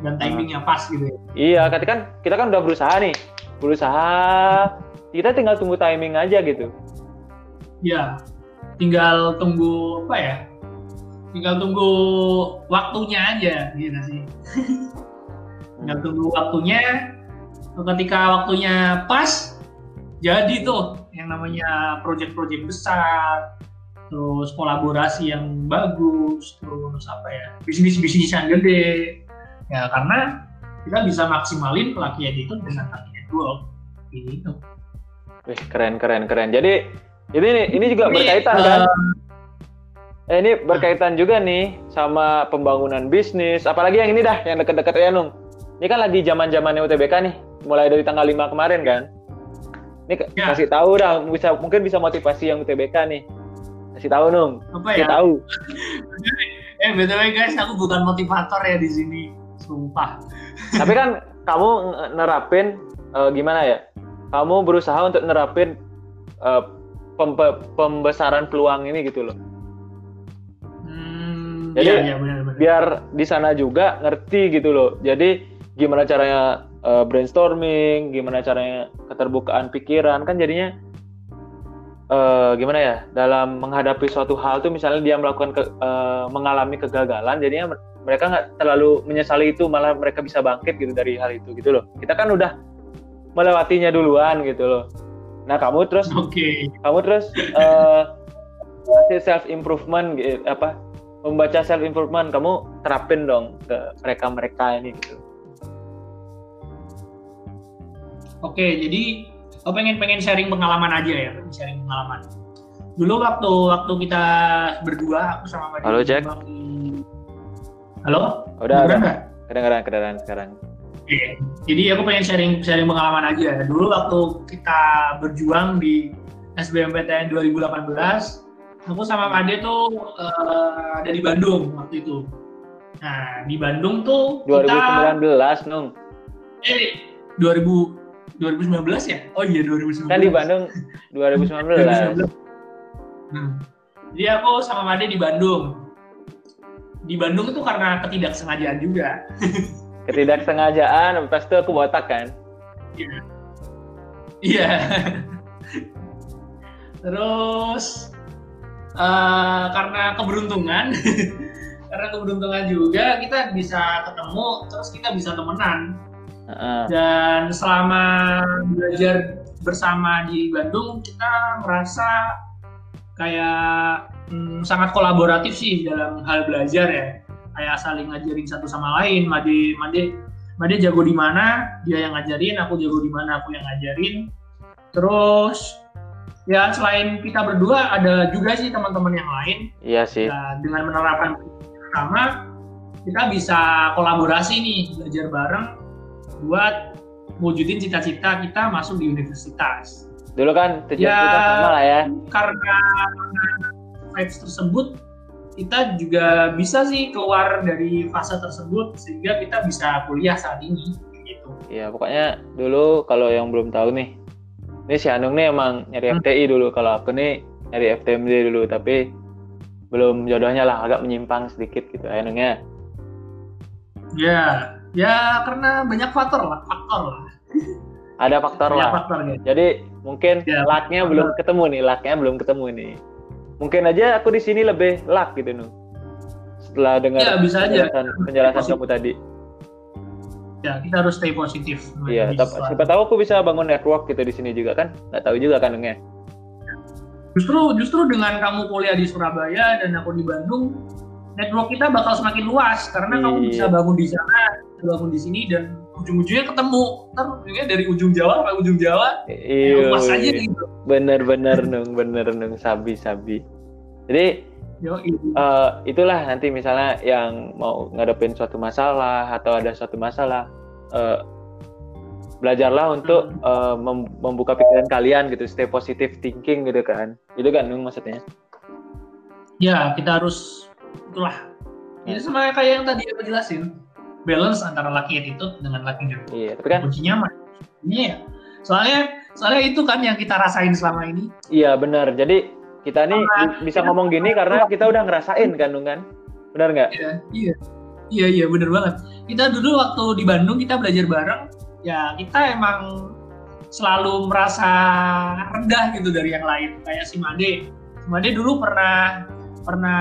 dan timingnya pas gitu ya. Iya, kan kan kita kan udah berusaha nih, berusaha kita tinggal tunggu timing aja gitu. Iya, tinggal tunggu apa ya? Tinggal tunggu waktunya aja, gitu sih. <laughs> tinggal tunggu waktunya. Ketika waktunya pas, jadi tuh yang namanya project-project besar, terus kolaborasi yang bagus, terus apa ya, bisnis-bisnis yang gede, ya karena kita bisa maksimalin pelatihan itu dengan pelatihan dual gitu Wih, keren keren keren. Jadi ini ini juga ini, berkaitan uh, kan? eh, ini berkaitan juga nih sama pembangunan bisnis. Apalagi yang ini dah yang deket-deket ya Nung. Ini kan lagi zaman zamannya UTBK nih. Mulai dari tanggal 5 kemarin kan? Ini ya. kasih tahu dah bisa mungkin bisa motivasi yang UTBK nih kasih tahu Nung apa kasih ya? tahu <laughs> eh btw guys aku bukan motivator ya di sini sumpah <laughs> tapi kan kamu nerapin uh, gimana ya kamu berusaha untuk nerapin uh, pembesaran peluang ini gitu loh Jadi Iya, iya, benar, benar. biar di sana juga ngerti gitu loh. Jadi gimana caranya uh, brainstorming, gimana caranya keterbukaan pikiran kan jadinya uh, gimana ya dalam menghadapi suatu hal tuh misalnya dia melakukan ke, uh, mengalami kegagalan jadinya mereka nggak terlalu menyesali itu malah mereka bisa bangkit gitu dari hal itu gitu loh. Kita kan udah melewatinya duluan gitu loh. Nah kamu terus Oke. kamu terus uh, ngasih self improvement gitu, apa membaca self improvement kamu terapin dong ke mereka mereka ini gitu. Oke, jadi aku pengen pengen sharing pengalaman aja ya, pengen sharing pengalaman. Dulu waktu waktu kita berdua, aku sama Mbak Halo, Jack. di- Halo? Udah, nggak? Kedengeran, kedengeran sekarang. Oke. Jadi aku pengen sharing sharing pengalaman aja. Dulu waktu kita berjuang di SBMPTN 2018, aku sama Ade tuh eh, ada di Bandung waktu itu. Nah, di Bandung tuh kita 2019 nung eh 2000 2019 ya? Oh iya 2019. kan di Bandung 2019 2019. Hmm. Jadi aku sama Made di Bandung. Di Bandung itu karena ketidaksengajaan juga. <laughs> ketidaksengajaan pas itu aku botak kan Iya. Terus eh, karena keberuntungan, <laughs> karena keberuntungan juga kita bisa ketemu, terus kita bisa temenan. Dan selama belajar bersama di Bandung, kita merasa kayak hmm, sangat kolaboratif sih dalam hal belajar ya. Kayak saling ngajarin satu sama lain. Made, Made, Made jago di mana, dia yang ngajarin. Aku jago di mana, aku yang ngajarin. Terus ya selain kita berdua ada juga sih teman-teman yang lain. iya sih Ya, dengan menerapkan bersama kita bisa kolaborasi nih belajar bareng buat wujudin cita-cita kita masuk di universitas. dulu kan tujuan Ya. kita sama lah ya Karena vibes tersebut kita juga bisa sih keluar dari fase tersebut sehingga kita bisa kuliah saat ini gitu. iya pokoknya dulu kalau yang belum tahu nih ini si Anung nih emang nyari FTI dulu kalau aku nih nyari FTMD dulu tapi belum jodohnya lah agak menyimpang sedikit gitu Anungnya Ya, ya karena banyak faktor lah, faktor lah. ada faktor Banyak lah faktornya. jadi mungkin Ya, lucknya belum ketemu nih lucknya belum ketemu nih mungkin aja aku di sini lebih luck gitu nu setelah dengar Ya, bisa aja. penjelasan, penjelasan Positif. kamu tadi Ya, kita harus stay positif. iya siapa tahu aku bisa bangun network gitu di sini juga kan nggak tahu juga kan Nungnya Justru justru dengan kamu kuliah di Surabaya dan aku di Bandung, network kita bakal semakin luas karena kamu Iya. bisa bangun di sana, bangun di sini dan ujung-ujungnya ketemu. Ntar ujungnya dari ujung Jawa sampai ujung Jawa, ya iya luas aja gitu. bener-bener nung bener nung sabi sabi jadi Yo, eh, itulah nanti misalnya yang mau ngadepin suatu masalah atau ada suatu masalah eh, belajarlah untuk eh, mem- membuka pikiran kalian gitu stay positive thinking gitu kan. Itu kan Nung maksudnya? Ya kita harus itulah. Ini sama kayak yang tadi aku jelasin, balance antara laki attitude dengan laki attitude. iya tapi kan Kuncinya ini ya. Soalnya soalnya itu kan yang kita rasain selama ini. iya benar jadi kita nih bi- bisa ngomong gini karena kita udah ngerasain kan Nung kan benar nggak Iya, iya. Iya, iya, bener banget. Kita dulu waktu di Bandung kita belajar bareng, ya kita emang selalu merasa rendah gitu dari yang lain. Kayak si Made. Si Made dulu pernah pernah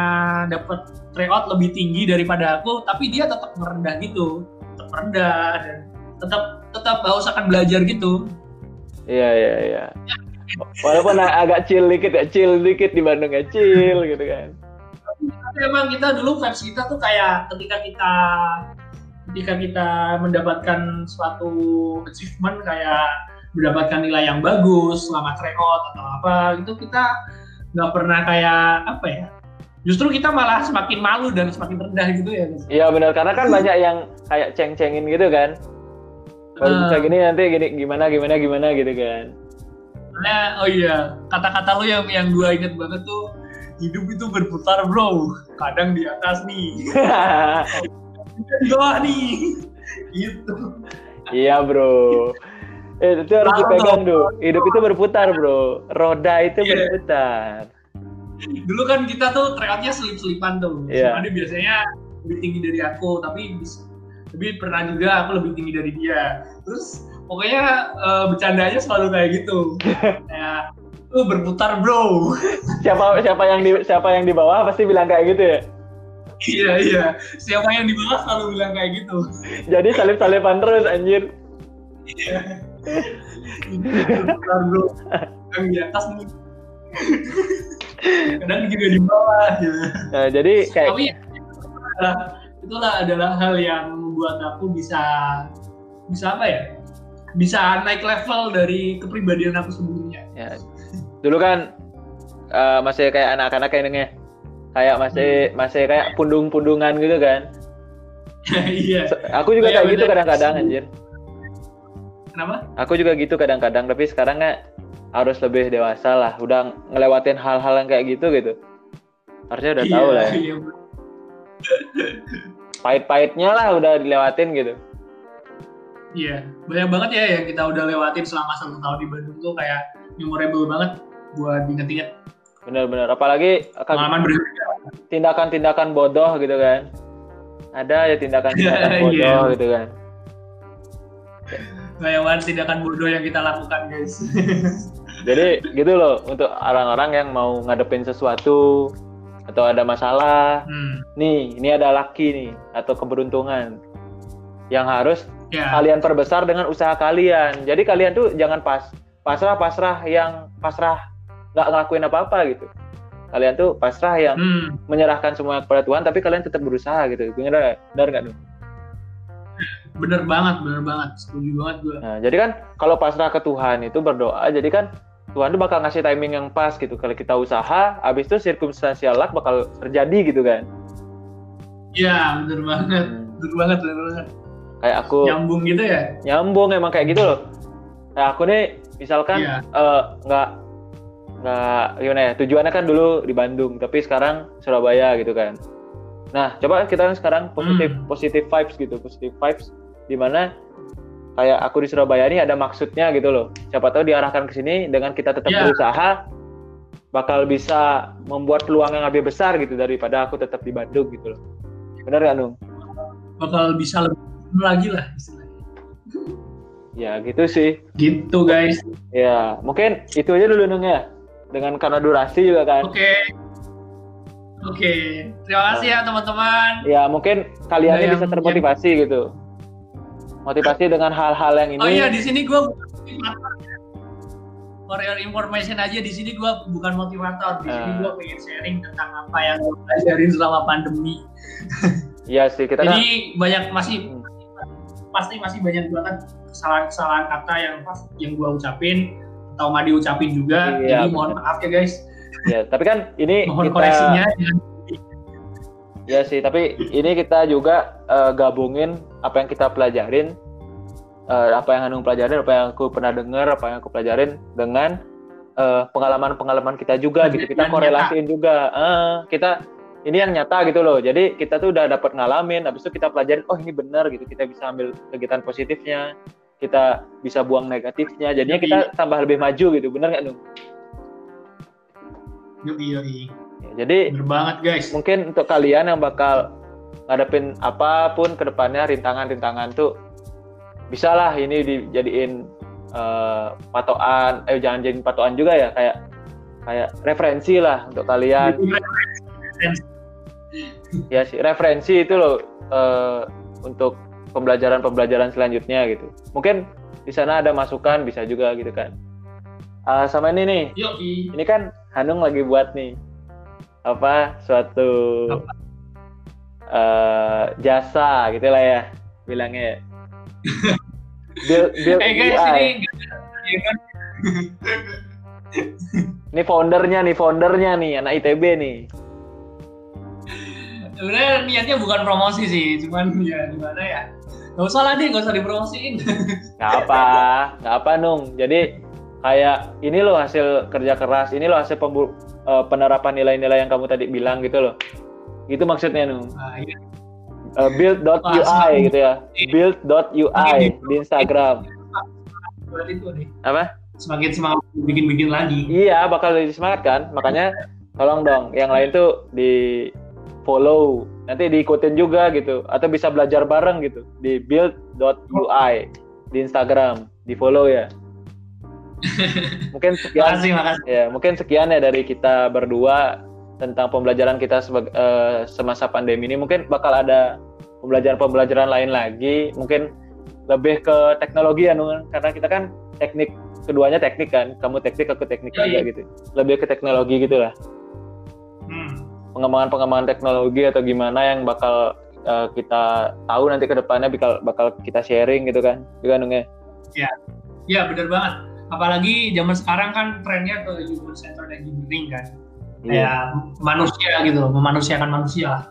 dapat tryout lebih tinggi daripada aku, tapi dia tetap merendah gitu. Tetap rendah dan tetap tetap usahakan belajar gitu. iya iya iya walaupun ag- agak chill dikit ya chill dikit di Bandung ya chill gitu kan Tapi emang kita dulu vibes kita tuh kayak ketika kita ketika kita mendapatkan suatu achievement kayak mendapatkan nilai yang bagus selama tryout atau apa itu kita nggak pernah kayak apa ya justru kita malah semakin malu dan semakin rendah gitu ya Gus. Iya benar karena kan banyak yang kayak ceng-cengin gitu kan. Kalau Eh. bisa gini nanti gini gimana gimana gimana gitu kan. Soalnya, oh iya kata-kata lu yang yang gua inget banget tuh hidup itu berputar bro kadang di atas nih <laughs> di bawah nih gitu iya bro. Eh, itu harus dipegang tuh. Hidup itu berputar bro. Roda itu Iya. berputar. Dulu kan kita tuh tryoutnya selip-selipan tuh. Iya. Cuma dia biasanya lebih tinggi dari aku, tapi tapi pernah juga aku lebih tinggi dari dia. Terus pokoknya eh, bercandanya selalu kayak gitu. <laughs> kayak lu berputar bro. <laughs> siapa siapa yang di siapa yang di bawah pasti bilang kayak gitu ya iya iya. Siapa yang di bawah selalu bilang kayak gitu. jadi salip salipan terus anjir Iya. <laughs> berputar bro. Yang di atas nih. Kadang juga di bawah. Gitu. nah, jadi kayak Tapi ya, itulah, itulah adalah hal yang membuat aku bisa bisa apa ya? Bisa naik level dari kepribadian aku sebelumnya. ya, dulu kan eh, masih kayak anak-anak kayaknya kayak masih masih kayak pundung-pundungan gitu kan <laughs> Iya. aku juga kayak gitu kadang-kadang anjir Kenapa? aku juga gitu kadang-kadang tapi sekarang nggak harus lebih dewasa lah udah ngelewatin hal-hal yang kayak gitu gitu harusnya udah tahu Iya, lah ya. Iya, pahit-pahitnya lah udah dilewatin gitu iya. banyak banget ya yang kita udah lewatin selama satu tahun di Bandung tuh kayak memorable banget buat diinget-inget bener-bener apalagi pengalaman berharga. tindakan-tindakan bodoh gitu kan ada ya tindakan-tindakan <laughs> Iya. bodoh gitu kan Banget tindakan bodoh yang kita lakukan guys. <laughs> jadi gitu loh untuk orang-orang yang mau ngadepin sesuatu atau ada masalah hmm. nih ini ada laki nih atau keberuntungan yang harus Ya. kalian perbesar dengan usaha kalian jadi kalian tuh jangan pas pasrah pasrah yang pasrah nggak ngelakuin apa-apa gitu kalian tuh pasrah yang Hmm. menyerahkan semua kepada Tuhan tapi kalian tetap berusaha gitu bener bener nggak tuh Bener banget, bener banget. Setuju banget gue. nah jadi kan kalau pasrah ke Tuhan itu berdoa jadi kan Tuhan tuh bakal ngasih timing yang pas gitu kalau kita usaha habis itu circumstantial luck bakal terjadi gitu kan Iya, bener banget. Hmm. Bener banget, bener banget. kayak aku Nyambung gitu ya? nyambung emang kayak gitu loh nah aku nih misalkan Iya. eh, nggak nggak gimana ya tujuannya kan dulu di Bandung tapi sekarang Surabaya gitu kan nah coba kita sekarang positif Hmm. positif vibes gitu positif vibes di mana kayak aku di Surabaya ini ada maksudnya gitu loh siapa tahu diarahkan ke sini dengan kita tetap Iya. berusaha bakal bisa membuat peluang yang lebih besar gitu daripada aku tetap di Bandung gitu loh benar nggak Nung? Bakal bisa lebih lagi lah istilahnya. ya gitu sih Gitu guys. Ya, mungkin itu aja dulu Nung ya. Dengan karena durasi juga kan. Oke. Oke. Terima kasih ya teman-teman. Ya, mungkin kalian Nah, yang- bisa termotivasi gitu. Motivasi dengan hal-hal yang ini. Oh iya, di sini gue bukan motivator. ya. For your information aja di sini gue bukan motivator. Di sini Ah. gue pengen sharing tentang apa yang gue pelajarin selama pandemi. <laughs> Iya sih, kita kan Jadi banyak masih Hmm. pasti masih banyak banget kesalahan-kesalahan kata yang pas yang gue ucapin atau mau diucapin juga. Iya, Jadi mohon benar. maaf ya guys. ya, tapi kan ini <laughs> Mohon kita koreksinya. ya sih, tapi ini kita juga eh, gabungin apa yang kita pelajarin eh, apa yang Hanung pelajarin, apa yang aku pernah dengar, apa yang aku pelajarin dengan eh, pengalaman-pengalaman kita juga gitu. Kita korelasiin juga. Eh, kita ini yang nyata gitu loh. Jadi kita tuh udah dapat ngalamin, habis itu kita pelajarin, oh ini benar gitu. Kita bisa ambil kegiatan positifnya, kita bisa buang negatifnya. Jadinya kita tambah lebih maju gitu. Bener nggak Nung? Yoi, yoi. Ya, jadi Bener banget guys. mungkin untuk kalian yang bakal ngadepin apa pun ke depannya rintangan-rintangan tuh bisa lah ini dijadiin eh, patokan eh jangan jadiin patokan juga ya kayak kayak referensi lah untuk kalian. Ya sih referensi itu loh eh, untuk pembelajaran-pembelajaran selanjutnya gitu. Mungkin di sana ada masukan bisa juga gitu kan. Ah, sama ini nih. Yoi. ini kan Hanung lagi buat nih apa suatu Apa? eh, jasa gitu lah ya bilangnya ya. <laughs> build, build Eh guys, UI. ini ya kan? <laughs> Ini foundernya nih foundernya nih anak ITB nih sebenarnya niatnya bukan promosi sih, cuman ya gimana ya. Gak usah lah deh, gak usah dipromosiin. nggak apa nggak apa Nung jadi kayak ini loh hasil kerja keras ini loh hasil pembu- eh, penerapan nilai-nilai yang kamu tadi bilang gitu loh. Itu maksudnya Nung Nah, iya. Eh, build.ui gitu ya. Build.ui di Instagram. apa? Semakin semangat bikin-bikin lagi. Iya, bakal lebih semangat kan. Makanya tolong dong yang lain tuh di follow nanti diikutin juga gitu. Atau bisa belajar bareng gitu di build.ui di Instagram. Di follow ya mungkin <laughs> sekian. Makasih makasih. Ya mungkin sekian ya dari kita berdua tentang pembelajaran kita sebagai eh, semasa pandemi ini. Mungkin bakal ada pembelajaran-pembelajaran lain lagi. Mungkin lebih ke teknologi ya Nung karena kita kan teknik keduanya teknik kan. Kamu teknik aku teknik Ya, juga iya. gitu. Lebih ke teknologi gitu lah. Hmm. pengembangan-pengembangan teknologi atau gimana yang bakal eh, kita tahu nanti ke depannya bakal bakal kita sharing gitu kan. Juga Nung ya? Ya benar banget apalagi zaman sekarang kan trennya ke human centered engineering kan. Kayak manusia gitu memanusiakan manusia lah.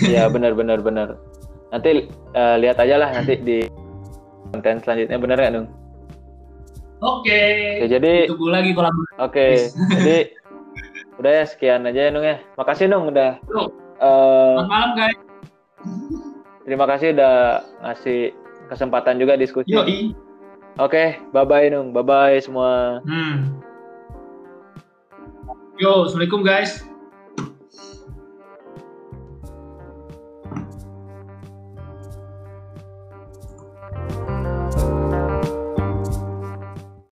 Iya benar benar benar. Nanti eh, lihat aja lah nanti di konten selanjutnya bener nggak Nung? Oke. Oke, jadi tunggu lagi kolaborasi Oke, jadi udah ya sekian aja ya Nung ya. Makasih Nung udah. Eh, selamat malam guys. terima kasih udah ngasih kesempatan juga diskusi. yoi Oke, bye bye Nung, bye bye semua. hmm. yo assalamualaikum guys